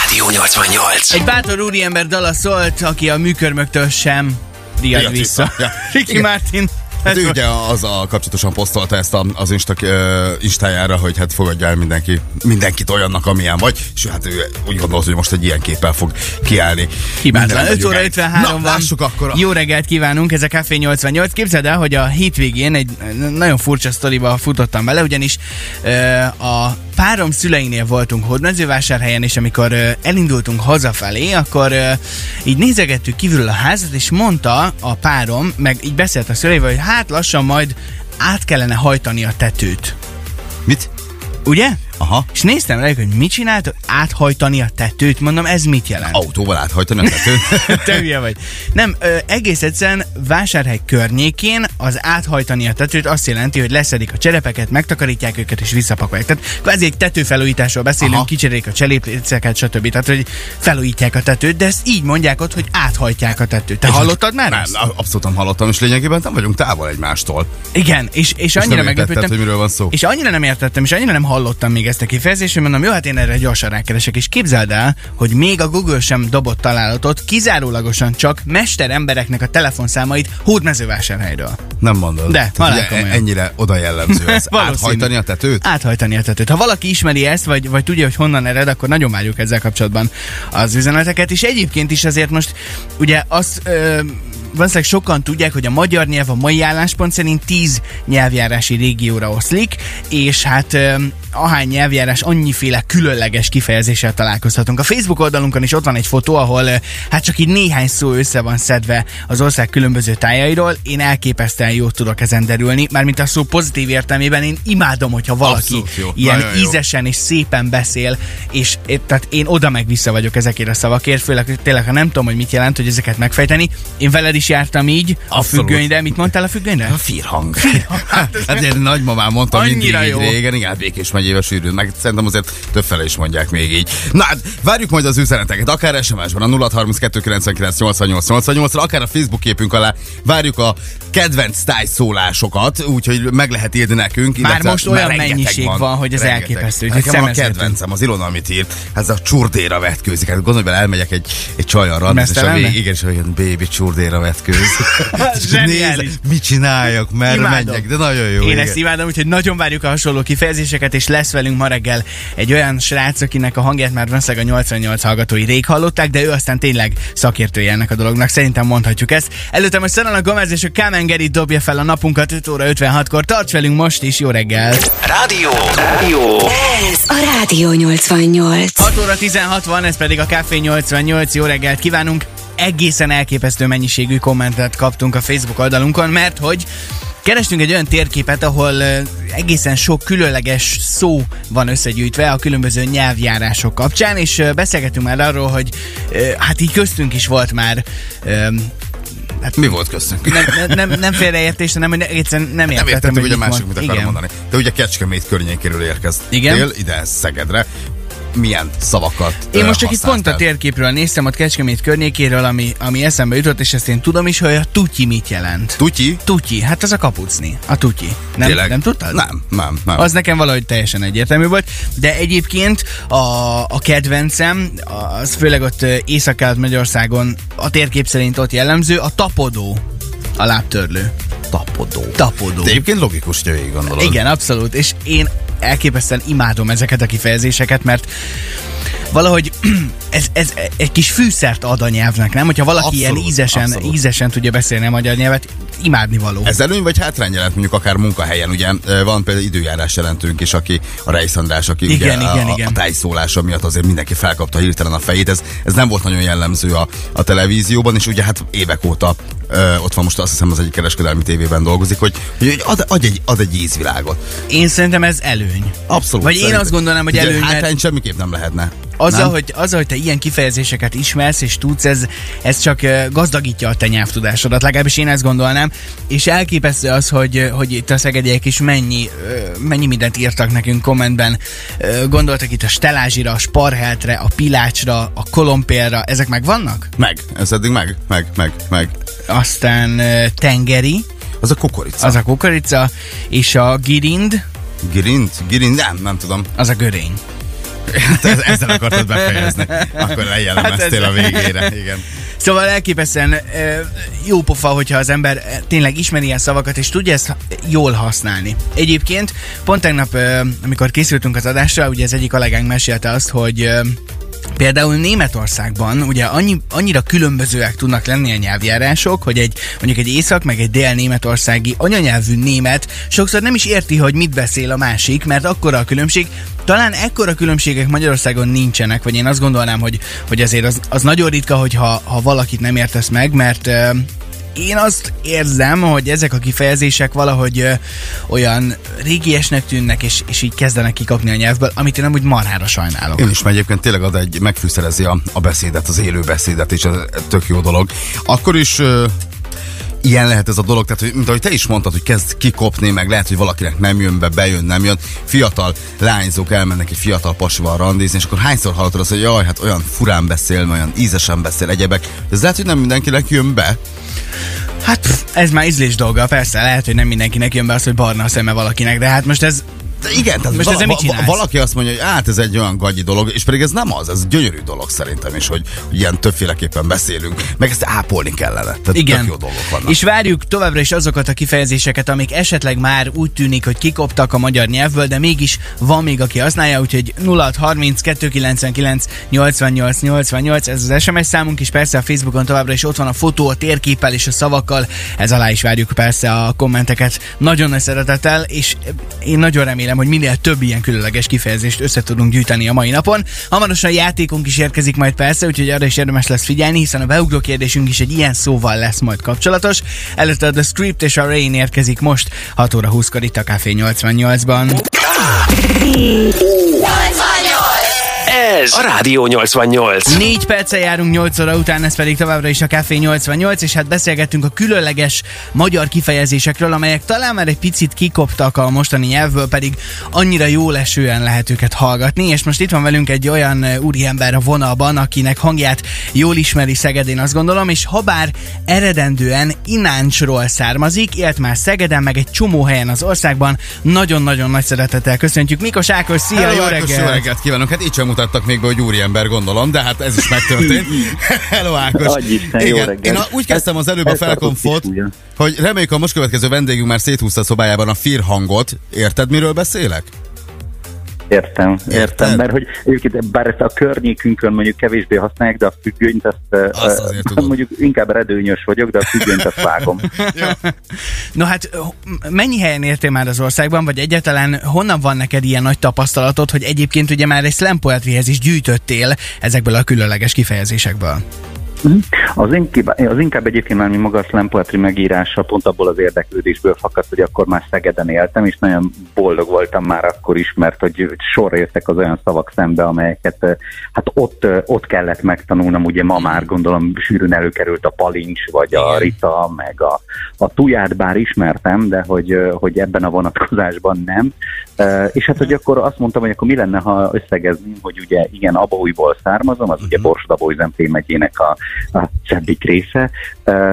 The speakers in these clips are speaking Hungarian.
Rádió 88. Egy bátor úriember dala szólt, aki a műkörmöktől sem riad vissza. Ja. Ricky. Martin. Hát ő ugye az a kapcsolatosan posztolta ezt a, az Insta, uh, Instájára, hogy hát fogadja el mindenki, mindenkit olyannak, amilyen vagy, és hát ő úgy gondolt, hogy most egy ilyen képpel fog kiállni. Hibátlan. Minden 5 óra jogáig. 53 Na, van. akkor. A... Jó reggelt kívánunk, ez a Café 88. Képzeld el, hogy a hétvégén egy nagyon furcsa sztoriba futottam bele, ugyanis ö, a párom szüleinél voltunk Hódmezővásárhelyen, és amikor ö, elindultunk hazafelé, akkor ö, így nézegettük kívülről a házat, és mondta a párom, meg így beszélt a szüleivel, hogy hát lassan majd át kellene hajtani a tetőt. Mit? Ugye? Aha. És néztem rá, hogy mit csinált, áthajtani a tetőt, mondom, ez mit jelent? Autóval áthajtani a tetőn. Te hülye vagy. Nem, ö, egész egyszerűen vásárhely környékén az áthajtani a tetőt azt jelenti, hogy leszedik a cserepeket, megtakarítják őket és visszapakolják. Tehát kvázi egy tetőfelújításról beszélünk, Aha. kicserélik a cselépléceket, stb. Tehát, hogy felújítják a tetőt, de ezt így mondják ott, hogy áthajtják a tetőt. Te hallottad már Nem, ezt? abszolút nem hallottam, és lényegében nem vagyunk távol egymástól. Igen, és, és És annyira meglepődtem. És annyira nem értettem, és annyira nem hallottam még ezt a kifejezést, hogy mondom, jó, hát én erre gyorsan rákeresek, és képzeld el, hogy még a Google sem dobott találatot, kizárólagosan csak mester embereknek a telefonszámait hódmezővásárhelyről. Nem mondod. De, komolyan. ennyire oda jellemző ez. Áthajtani a tetőt? Áthajtani a tetőt. Ha valaki ismeri ezt, vagy, vagy tudja, hogy honnan ered, akkor nagyon várjuk ezzel kapcsolatban az üzeneteket. És egyébként is azért most ugye azt ö, valószínűleg sokan tudják, hogy a magyar nyelv a mai álláspont szerint 10 nyelvjárási régióra oszlik, és hát ahány nyelvjárás annyiféle különleges kifejezéssel találkozhatunk. A Facebook oldalunkon is ott van egy fotó, ahol hát csak így néhány szó össze van szedve az ország különböző tájairól. Én elképesztően jót tudok ezen derülni, mármint a szó pozitív értelmében én imádom, hogyha valaki ilyen Nagyon jó. ízesen és szépen beszél, és tehát én oda meg vissza vagyok ezekért a szavakért, főleg tényleg, ha nem tudom, hogy mit jelent, hogy ezeket megfejteni. Én veled is jártam így a Abszolút. függönyre. Mit mondtál a függönyre? A firhang. hát én nagymamám mondta mindig Annyira így jó. régen, igen, hát Békés megyébe sűrűn, meg szerintem azért többfele is mondják még így. Na hát, várjuk majd az üzeneteket, akár SMS-ben a 0632 99 88 88 akár a Facebook képünk alá várjuk a kedvenc tájszólásokat, úgyhogy meg lehet írni nekünk. Már most olyan rengeteg mennyiség van, hogy ez rengeteg. elképesztő, Nekem a kedvencem az Ilona, amit ír, ez a csurdéra vetkőzik. Hát gondolj bele, elmegyek egy, egy csajjal és a igen, és olyan baby csurdéra vetkőz. És Zseniális. nézem, mit csináljak, merre Imádom. menjek, de nagyon jó. Én igen. ezt imádom, úgyhogy nagyon várjuk a hasonló kifejezéseket, és lesz velünk ma reggel egy olyan srác, akinek a hangját már valószínűleg a 88 hallgatói rég hallották, de ő aztán tényleg szakértője ennek a dolognak, szerintem mondhatjuk ezt. Előtte most Szalana Gomez és a Kamengeri dobja fel a napunkat 5 óra 56-kor. Tarts velünk most is, jó reggel! Rádió. Rádió. Ez a Rádió 88. 6 óra 16 van, ez pedig a Café 88. Jó reggelt kívánunk! Egészen elképesztő mennyiségű kommentet kaptunk a Facebook oldalunkon, mert hogy Kerestünk egy olyan térképet, ahol egészen sok különleges szó van összegyűjtve a különböző nyelvjárások kapcsán, és beszélgetünk már arról, hogy hát így köztünk is volt már hát Mi volt köztünk? nem, nem, nem, nem félreértés, hanem egyszerűen nem Nem értettem, hogy a másik mit Igen. mondani. De ugye Kecskemét környékéről érkeztél Igen. ide Szegedre. Milyen szavakat Én most csak itt pont a térképről néztem, ott Kecskemét környékéről, ami, ami eszembe jutott, és ezt én tudom is, hogy a tutyi mit jelent. Tutyi? Tutyi, hát az a kapucni, a tutyi. Nem, Tényleg? nem tudtad? Nem, nem, nem. Az nekem valahogy teljesen egyértelmű volt, de egyébként a, a kedvencem, az főleg ott ö, Észak-Kelet-Magyarországon a térkép szerint ott jellemző, a tapodó, a lábtörlő. tapodó. Tapodó. De egyébként logikus, hogy végig gondolod. Igen, abszolút, és én elképesztően imádom ezeket a kifejezéseket, mert valahogy ez, ez egy kis fűszert ad a nyelvnek, nem? Hogyha valaki Abszolút, ilyen ízesen, abszolút. ízesen tudja beszélni a magyar nyelvet, imádni való. Ez előny vagy hátrány jelent mondjuk akár munkahelyen, ugye van például időjárás jelentőnk is, aki a Reis András, aki Igen, ugye igen, a, igen. a tájszólása miatt azért mindenki felkapta hirtelen a fejét, ez, ez nem volt nagyon jellemző a, a televízióban, és ugye hát évek óta ö, ott van most azt hiszem az egyik kereskedelmi tévében dolgozik, hogy, hogy ad, ad, egy, ad egy ízvilágot. Én szerintem ez előny. Abszolút. Vagy én szerintem. azt gondolnám, hogy Ugye előny, mert- Hátrány semmiképp nem lehetne. Azzal nem? hogy, azzal, hogy te ilyen kifejezéseket ismersz és tudsz, ez, ez csak gazdagítja a te nyelvtudásodat, legalábbis én ezt gondolnám. És elképesztő az, hogy, hogy itt a szegediek is mennyi, mennyi mindent írtak nekünk kommentben. Gondoltak itt a stelázsira, a sparheltre, a pilácsra, a kolompélra, ezek meg vannak? Meg, ez eddig meg, meg, meg, meg. Aztán tengeri, Az a kukorica. az a kukorica, és a girind, Girind? Girind? Nem, nem tudom. az a görény. Hát ez- ezzel akartad befejezni. Akkor lejellemeztél Hát a végére. Igen. Szóval elképesztően jó pofa, hogyha az ember tényleg ismeri ilyen szavakat, és tudja ezt jól használni. Egyébként pont tegnap, amikor készültünk az adásra, ugye az egyik kollégánk mesélte azt, hogy Például Németországban ugye annyi, annyira különbözőek tudnak lenni a nyelvjárások, hogy egy mondjuk egy észak meg egy dél-németországi anyanyelvű német sokszor nem is érti, hogy mit beszél a másik, mert akkora a különbség. Talán ekkora különbségek Magyarországon nincsenek, vagy én azt gondolnám, hogy, hogy azért az, az nagyon ritka, hogyha ha valakit nem értesz meg, mert én azt érzem, hogy ezek a kifejezések valahogy ö, olyan régiesnek tűnnek, és, és így kezdenek kikapni a nyelvből, amit én amúgy marhára sajnálok. Én is, mert egyébként tényleg ad egy, megfűszerezi a, a beszédet, az élő beszédet, és ez tök jó dolog. Akkor is ö, ilyen lehet ez a dolog, tehát, hogy, mint ahogy te is mondtad, hogy kezd kikopni, meg lehet, hogy valakinek nem jön be, bejön, nem jön. Fiatal lányzók elmennek egy fiatal pasival randizni, és akkor hányszor hallottad azt, hogy jaj, hát olyan furán beszél, olyan ízesen beszél, egyebek. Ez lehet, hogy nem mindenkinek jön be. Hát pff, ez már ízlés dolga, persze, lehet, hogy nem mindenkinek jön be az, hogy barna a szeme valakinek, de hát most ez igen, tehát Most vala, ezzel mit csinálsz? valaki azt mondja, hogy hát ez egy olyan gagyi dolog, és pedig ez nem az, ez gyönyörű dolog szerintem is, hogy, ilyen többféleképpen beszélünk, meg ezt ápolni kellene. Tehát Igen. jó dolgok vannak. És várjuk továbbra is azokat a kifejezéseket, amik esetleg már úgy tűnik, hogy kikoptak a magyar nyelvből, de mégis van még, aki használja, úgyhogy 0630 299 88 88, ez az SMS számunk is, persze a Facebookon továbbra is ott van a fotó, a térképpel és a szavakkal, ez alá is várjuk persze a kommenteket nagyon nagy szeretettel, és én nagyon remélem, hogy minél több ilyen különleges kifejezést össze tudunk gyűjteni a mai napon. Hamarosan játékunk is érkezik majd persze, úgyhogy arra is érdemes lesz figyelni, hiszen a beugró kérdésünk is egy ilyen szóval lesz majd kapcsolatos. Előtte a The Script és a Rain érkezik most 6 óra 20-kor itt a Café 88-ban. Ez a Rádió 88. Négy perccel járunk 8 óra után, ez pedig továbbra is a Café 88, és hát beszélgettünk a különleges magyar kifejezésekről, amelyek talán már egy picit kikoptak a mostani nyelvből, pedig annyira jó lesően lehet őket hallgatni, és most itt van velünk egy olyan úriember a vonalban, akinek hangját jól ismeri Szegedén, azt gondolom, és habár eredendően Ináncsról származik, élt már Szegeden, meg egy csomó helyen az országban, nagyon-nagyon nagy szeretettel köszöntjük. Mikos Ákos, szia, Hello, jó reggelt! jó reggelt kívánok! Hát így sem mutattak még be, hogy úriember gondolom, de hát ez is megtörtént. Hello Ákos! Isten, Igen, én a, úgy kezdtem az előbb a felkonfot, hogy reméljük a most következő vendégünk már széthúzta a szobájában a fír hangot. Érted, miről beszélek? Értem, értem, mert hogy egyébként bár ezt a környékünkön mondjuk kevésbé használják, de a függönyt azt, Azt azért tudod. mondjuk inkább redőnyös vagyok, de a függönyt azt vágom. No hát mennyi helyen értél már az országban, vagy egyáltalán honnan van neked ilyen nagy tapasztalatod, hogy egyébként ugye már egy slam is gyűjtöttél ezekből a különleges kifejezésekből? Mhm. Az inkább, az inkább egyébként már mi maga a slam poetry megírása pont abból az érdeklődésből fakadt, hogy akkor már Szegeden éltem, és nagyon boldog voltam már akkor is, mert hogy sorra jöttek az olyan szavak szembe, amelyeket eh, hát ott, eh, ott kellett megtanulnom, ugye ma már gondolom sűrűn előkerült a palincs, vagy a rita, meg a, a tuját bár ismertem, de hogy, eh, hogy ebben a vonatkozásban nem. És hát, hogy akkor azt mondtam, hogy akkor mi lenne, ha összegezném, hogy ugye igen, Abaújból származom, az ugye Borsod-Abaúj Zemplén megyének a, a szebbik része,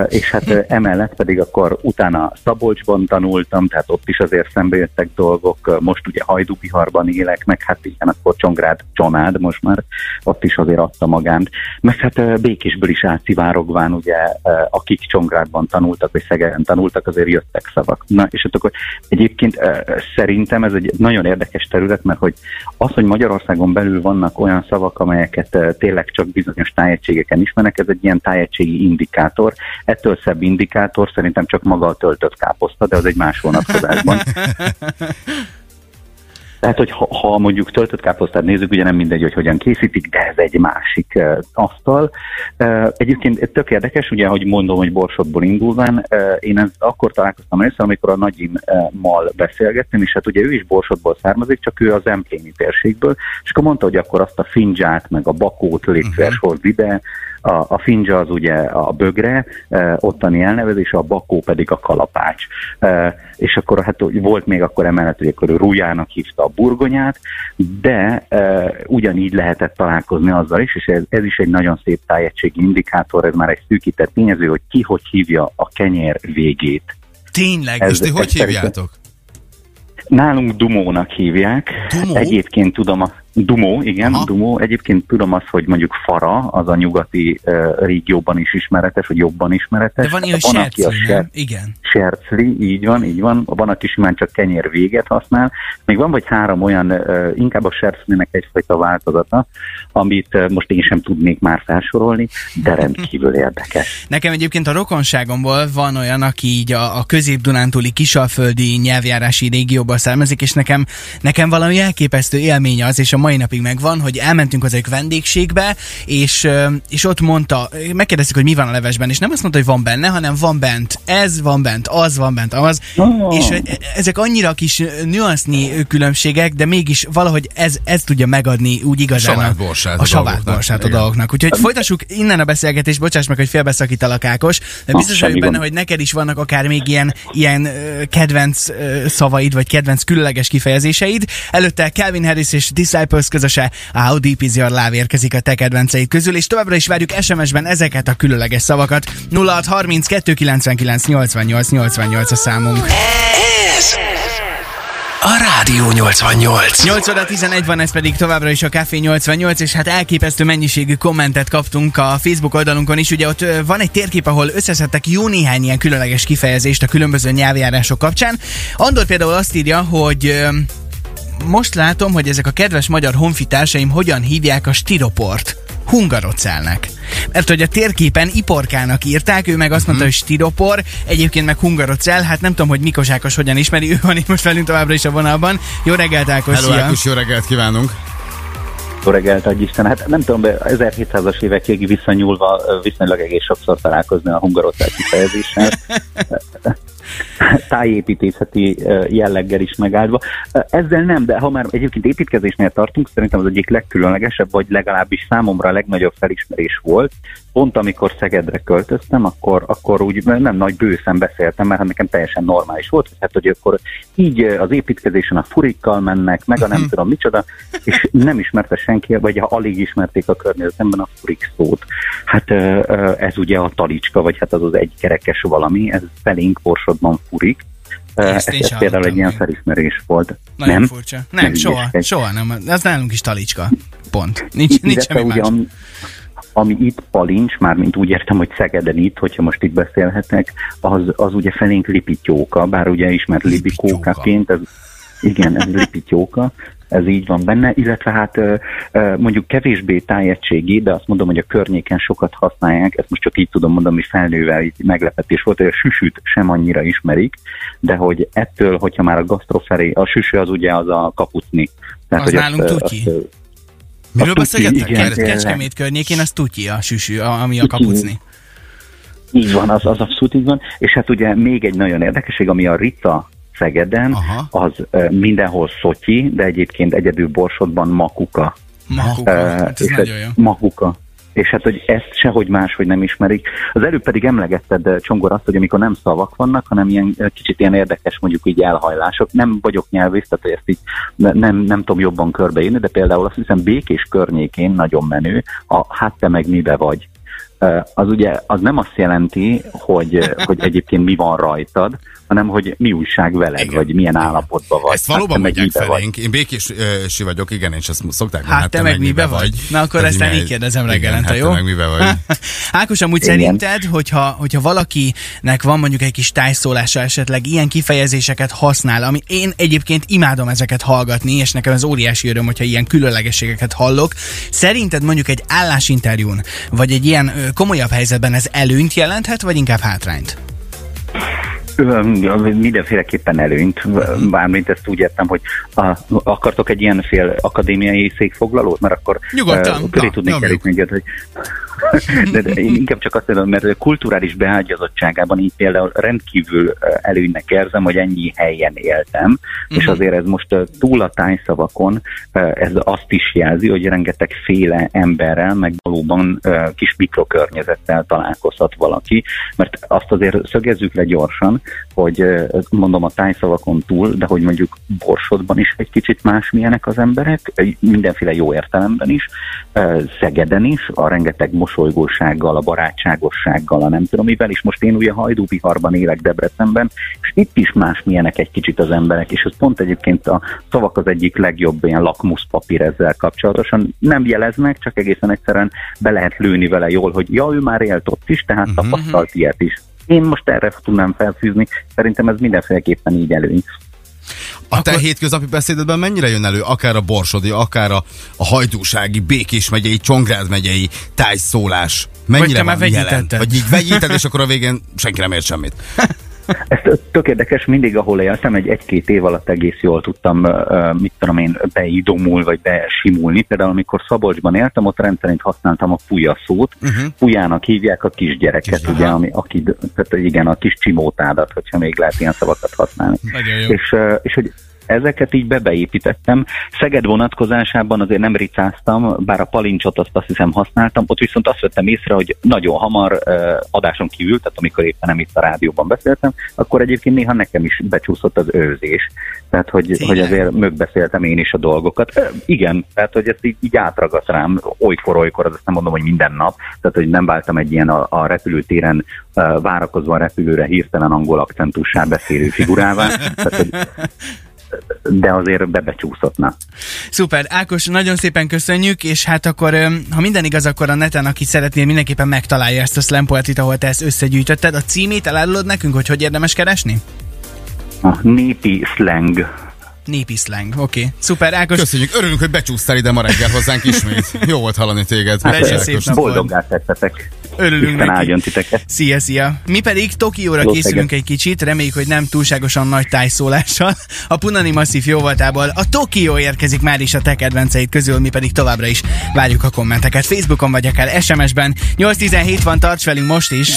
és hát eh, emellett pedig akkor utána Szabolcsban tanultam, tehát ott is azért szembe jöttek dolgok, most ugye Hajdúbiharban élek, meg hát igen, akkor Csongrád, Csanád most már, ott is azért adta magánt, meg hát Békésből is átszivárogván, ugye, akik Csongrádban tanultak, vagy Szegeden tanultak, azért jöttek szavak. Na, és hát akkor egyébként szerintem ez egy nagyon érdekes terület, mert hogy az, hogy Magyarországon belül vannak olyan szavak, amelyeket eh, tényleg csak bizonyos tájegységeken ismernek, ez egy ilyen tájegységi indikátor. Ettől szebb indikátor szerintem csak maga a töltött káposzta, de az egy más vonatkozásban. Tehát, hogy ha, ha mondjuk töltött káposztát nézzük, ugye nem mindegy, hogy hogyan készítik, de ez egy másik uh, asztal. Uh, egyébként tök érdekes, ugye, hogy mondom, hogy Borsodból indulván, uh, én ezt akkor találkoztam először, amikor a nagyimmal beszélgettem, és hát ugye ő is Borsodból származik, csak ő az Empléni térségből, és akkor mondta, hogy akkor azt a findzsát, meg a bakót létszeres uh-huh. hozd ide, a, a findzsa az ugye a bögre, e, ottani elnevezés, a bakó pedig a kalapács. E, és akkor hát volt még akkor emellett, hogy akkor rújának hívta a burgonyát, de e, ugyanígy lehetett találkozni azzal is, és ez, ez is egy nagyon szép tájegységi indikátor, ez már egy szűkített tényező, hogy ki hogy hívja a kenyer végét. Tényleg? Ez- És ti hogy hívjátok? Nálunk Dumónak hívják. Dumó? Egyébként tudom, a, Dumó, igen, Aha. Dumó. Egyébként tudom azt, hogy mondjuk Fara, az a nyugati uh, régióban is ismeretes, vagy jobban ismeretes. De van ilyen, Van, aki a sercli, ser- nem? Igen. Sercli, így van, így van. Van, aki simán csak kenyér véget használ. Még van vagy három olyan, uh, inkább a serclinek egyfajta változata, amit uh, most én sem tudnék már felsorolni, de rendkívül érdekes. Nekem egyébként a rokonságomból van olyan, aki így a, a közép-dunántúli kisalföldi nyelvjárási régióból származik, és nekem, nekem valami elképesztő élmény az, és a mai napig megvan, hogy elmentünk hozzájuk vendégségbe, és, és ott mondta, megkérdeztük, hogy mi van a levesben, és nem azt mondta, hogy van benne, hanem van bent ez, van bent az, van bent az, Oh. és ezek annyira kis nüansznyi különbségek, de mégis valahogy ez, ez tudja megadni úgy igazán Savát a, borsát a a savát dolgoknak. borsát a Igen. dolgoknak. Úgyhogy folytassuk innen a beszélgetést, bocsáss meg, hogy félbeszakítalak Ákos, de biztos vagyok benne, gond. hogy neked is vannak akár még ilyen, ilyen kedvenc szavaid, vagy kedvenc különleges kifejezéseid. Előtte Calvin Harris és Disciples közöse a How Deep Is Your Love érkezik a te kedvenceid közül, és továbbra is várjuk SMS-ben ezeket a különleges szavakat. 0630 299 88 88 a számunk. Ez a Rádió 88. 8 óra 11 van, ez pedig továbbra is a Café 88, és hát elképesztő mennyiségű kommentet kaptunk a Facebook oldalunkon is. Ugye ott van egy térkép, ahol összeszedtek jó néhány ilyen különleges kifejezést a különböző nyelvjárások kapcsán. Andor például azt írja, hogy most látom, hogy ezek a kedves magyar honfitársaim hogyan hívják a stiroport. Hungarocelnek. Mert hogy a térképen iporkának írták, ő meg azt mondta, hogy stiropor, egyébként meg hungarocel, hát nem tudom, hogy Mikos Ákos hogyan ismeri, ő van itt most velünk továbbra is a vonalban. Jó reggelt, Ákos, Hello, szia! Ákos, jó reggelt kívánunk! Jó reggelt, adj Isten. Hát nem tudom, de 1700-as évekig visszanyúlva viszonylag egész sokszor találkozni a hungarocell kifejezéssel. tájépítészeti jelleggel is megáldva. Ezzel nem, de ha már egyébként építkezésnél tartunk, szerintem az egyik legkülönlegesebb, vagy legalábbis számomra a legnagyobb felismerés volt. Pont amikor Szegedre költöztem, akkor, akkor úgy nem nagy bőszen beszéltem, mert hát nekem teljesen normális volt, hát, hogy akkor így az építkezésen a furikkal mennek, meg a nem tudom micsoda, és nem ismerte senki, vagy ha alig ismerték a környezetemben a furik szót. Hát ez ugye a talicska, vagy hát az az egykerekes valami, ez felénk Borsodban furik. Ö, Ezt Ez, én ez sem például egy ilyen felismerés volt. Nagyon nem? furcsa. Nem, Nem soha, ügyeskedj. soha nem. Az nálunk is talicska. Pont. Nincs, nincs semmi más. ami, ami itt palincs, már mint úgy értem, hogy Szegeden itt, hogyha most itt beszélhetek, az, az ugye felénk lipityóka, bár ugye ismert Lipityóka. libikókaként, ez, igen, ez lipityóka, ez így van benne, illetve hát mondjuk kevésbé tájegységi, de azt mondom, hogy a környéken sokat használják, ezt most csak így tudom mondani, hogy felnővel így meglepetés volt, hogy a süsüt sem annyira ismerik, de hogy ettől, hogyha már a gasztroferé, a süsű az ugye az a kapucni. Az hogy nálunk azt, ö, tutyi. azt, Miről beszélgettek? igen. Kecskemét környékén az tutyi a süsű, ami a kapucni. Így van, az, az abszolút így van. És hát ugye még egy nagyon érdekesség, ami a Rita Szegeden, Aha. az mindenhol szotyi, de egyébként egyedül Borsodban makuka. Makuka. Hát ez és nagyon jó. Makuka. És hát, hogy ezt sehogy máshogy nem ismerik. Az előbb pedig emlegetted, Csongor, azt, hogy amikor nem szavak vannak, hanem ilyen kicsit ilyen érdekes, mondjuk így elhajlások. Nem vagyok nyelvész, tehát hogy ezt így ne- nem, nem tudom jobban körbeírni, de például azt hiszem Békés környékén nagyon menő, a hát te meg mibe vagy. Az ugye, az nem azt jelenti, hogy, hogy egyébként mi van rajtad, hanem hogy mi újság veled, Igen. vagy milyen Igen. állapotban vagy. Ezt valóban Hát te meg mondják mibe vagy. felénk. Én békési vagyok, igen, és ezt szokták mondani, Hát te meg mibe vagy? Na akkor ezt én így kérdezem reggelente, hát jó? te meg mibe vagy? Ákos, amúgy Igen. szerinted, hogyha, hogyha valakinek van mondjuk egy kis tájszólása esetleg, ilyen kifejezéseket használ, ami én egyébként imádom ezeket hallgatni, és nekem az óriási öröm, hogyha ilyen különlegességeket hallok. Szerinted mondjuk egy állásinterjún, vagy egy ilyen komolyabb helyzetben ez előnyt jelenthet, vagy inkább hátrányt? Mindenféleképpen előnyt, bármint ezt úgy értem, hogy a, akartok egy ilyen fél akadémiai székfoglalót, mert akkor Nyugodtan, köré na, tudnék nyomjuk. elég hogy de, de én inkább csak azt mondom, mert kulturális beágyazottságában így például rendkívül előnynek érzem, hogy ennyi helyen éltem, és azért ez most túl a tájszavakon, ez azt is jelzi, hogy rengeteg féle emberrel, meg valóban kis mikrokörnyezettel találkozhat valaki, mert azt azért szögezzük le gyorsan, van, hogy mondom a tájszavakon túl, de hogy mondjuk Borsodban is egy kicsit másmilyenek az emberek, mindenféle jó értelemben is, Szegeden is, a rengeteg mosolygósággal, a barátságossággal, a nem tudom mivel, és most én ugye Hajdúbiharban élek Debrecenben, és itt is másmilyenek egy kicsit az emberek, és ez pont egyébként a szavak az egyik legjobb ilyen lakmuszpapír ezzel kapcsolatosan. Nem jeleznek, csak egészen egyszerűen be lehet lőni vele jól, hogy ja, ő már élt ott is, tehát uh-huh. tapasztalt ilyet is. Én most erre tudnám felfűzni, szerintem ez mindenféleképpen így előny. A te hétköznapi beszédedben mennyire jön elő, akár a Borsodi, akár a, a Hajdúsági, Békés megyei, Csongrád megyei tájszólás? Mennyire te már van jelen? Vagy így vegyíted, és akkor a végén senki nem ért semmit. Ez tök érdekes, mindig ahol éltem, egy egy-két év alatt egész jól tudtam, mit tudom én, beidomul, vagy besimulni. Például amikor Szabolcsban éltem, ott rendszerint használtam a puja szót. Uh-huh. Pujának hívják a kisgyereket, Kisgyerek. ugye, ami, aki, tehát igen, a kis csimótádat, hogyha még lehet ilyen szavakat használni. Nagyon jó. És, és hogy ezeket így bebeépítettem. Szeged vonatkozásában azért nem ricáztam, bár a palincsot azt azt hiszem használtam, ott viszont azt vettem észre, hogy nagyon hamar adáson kívül, tehát amikor éppen nem itt a rádióban beszéltem, akkor egyébként néha nekem is becsúszott az őzés. Tehát, hogy, Tényleg? hogy azért mögbeszéltem én is a dolgokat. Ö, igen, tehát, hogy ezt így, így átragadt rám olykor-olykor, az azt nem mondom, hogy minden nap, tehát, hogy nem váltam egy ilyen a, a repülőtéren várakozva a repülőre hirtelen angol akcentussá beszélő figurává. Tehát, hogy de azért bebecsúszott, na. Szuper, Ákos, nagyon szépen köszönjük, és hát akkor, ha minden igaz, akkor a neten, aki szeretné, mindenképpen megtalálja ezt a slam poetit, ahol te ezt összegyűjtötted. A címét elárulod nekünk, hogy hogy érdemes keresni? A népi slang. Népi slang, oké. Okay. Szuper, Ákos, Köszönjük, örülünk, hogy becsúsztál ide ma reggel hozzánk ismét. Jó volt hallani téged. Volt. Boldoggá tettetek. Örülünk Isten neki. titeket. Szia, szia! Mi pedig Tokióra készülünk egy kicsit, reméljük, hogy nem túlságosan nagy tájszólással. A Punani Masszív jóvoltából a Tokió érkezik már is a te kedvenceid közül, mi pedig továbbra is várjuk a kommenteket. Facebookon vagy akár SMS-ben. 817 van, tarts velünk most is!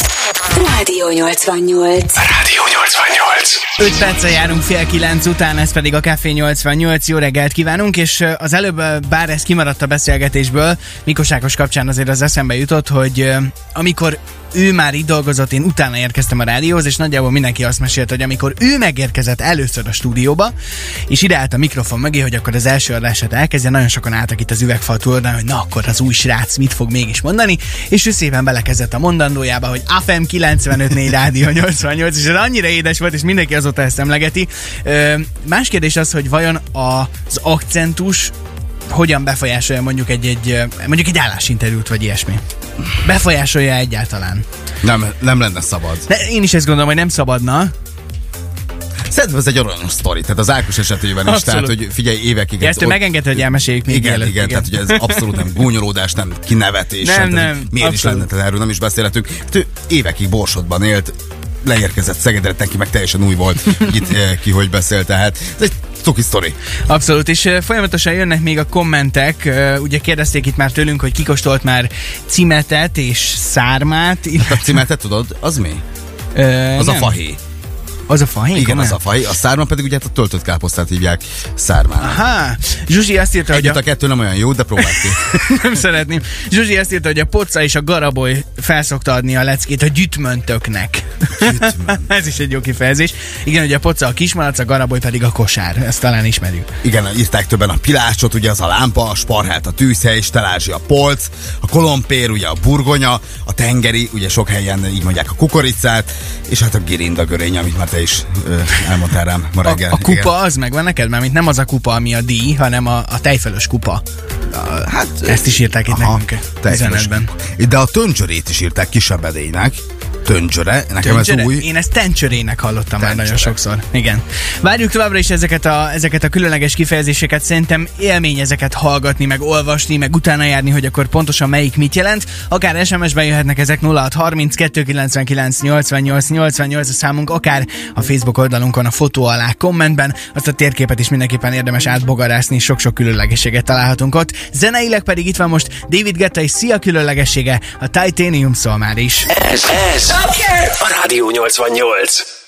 Rádió 88. Rádió 88. 5 perccel járunk fél kilenc után, ez pedig a Café 88. Jó reggelt kívánunk, és az előbb, bár ez kimaradt a beszélgetésből, Mikos Ákos kapcsán azért az eszembe jutott, hogy amikor ő már itt dolgozott, én utána érkeztem a rádióhoz, és nagyjából mindenki azt mesélt, hogy amikor ő megérkezett először a stúdióba, és ide állt a mikrofon mögé, hogy akkor az első adását elkezdje, nagyon sokan álltak itt az üvegfal túloldalán, hogy na akkor az új srác mit fog mégis mondani, és ő szépen belekezdett a mondandójába, hogy AFM 95.4 Rádió 88, és ez annyira édes volt, és mindenki azóta ezt emlegeti. Más kérdés az, hogy vajon az akcentus hogyan befolyásolja mondjuk egy, egy mondjuk egy állásinterjút, vagy ilyesmi. Befolyásolja egyáltalán. Nem, nem lenne szabad. De én is ezt gondolom, hogy nem szabadna. Szerintem ez egy aranyos sztori, tehát az Ákos esetében is, Abszolút. tehát hogy figyelj, évekig... Ja, ezt ő ott- hogy elmeséljük még igen, mielőtt, igen, tehát ugye ez abszolút nem gúnyolódás, nem kinevetés. Nem, tehát, nem, hogy Miért is abszolút. lenne, tehát erről nem is beszélhetünk. Ő évekig Borsodban élt, leérkezett Szegedre, neki meg teljesen új volt, itt eh, ki hogy beszél, tehát ez egy cuki sztori. Abszolút, és ö, folyamatosan jönnek még a kommentek. Ö, Ugye kérdezték itt már tőlünk, hogy kikóstolt már cimetet és szármát. A cimetet tudod, az mi? Ö, Az a nem. Az a fahéj? Igen, az a fahéj. A szárma pedig ugye hát a töltött káposztát hívják szármának. Há, Zsuzsi azt írta, hogy Együtt a... a kettő nem olyan jó, de próbáld ki. nem szeretném. Zsuzsi azt írta, hogy a poca és a garaboly felszokta adni a leckét a gyütmöntöknek. Ez is egy jó kifejezés. Igen, hogy a poca a kismalac, a garaboly pedig a kosár. Ezt talán ismerjük. Igen, írták többen a pilácsot, ugye az a lámpa, a sparhát a tűzhely, stelázsi a polc, a kolompér, ugye a burgonya, a tengeri, ugye sok helyen így mondják a kukoricát, és hát a girinda görény, amit már te is ö, elmondtál rám ma A, reggel. a kupa az megvan neked? Mert nem az a kupa, ami a díj, hanem a, a tejfölös kupa. Igen. Hát, Ezt is írták itt nekünk teljesen. üzenetben. De a töncsörét is írták kisebb edénynek. Töncsöre, nekem ez Töncsöre? új. Én ezt tencsörének hallottam már nagyon Tencsöre. sokszor. Igen. Várjuk továbbra is ezeket a, ezeket a különleges kifejezéseket. Szerintem élmény ezeket hallgatni, meg olvasni, meg utána járni, hogy akkor pontosan melyik mit jelent. Akár SMS-ben jöhetnek ezek 0630 299 88 88 a számunk, akár a Facebook oldalunkon a fotó alá kommentben. Azt a térképet is mindenképpen érdemes átbogarászni, sok-sok különlegességet találhatunk ott. Zeneileg pedig itt van most David Guetta és Szia különlegessége, a Titanium szól már is. Ez, ez a Rádió 88.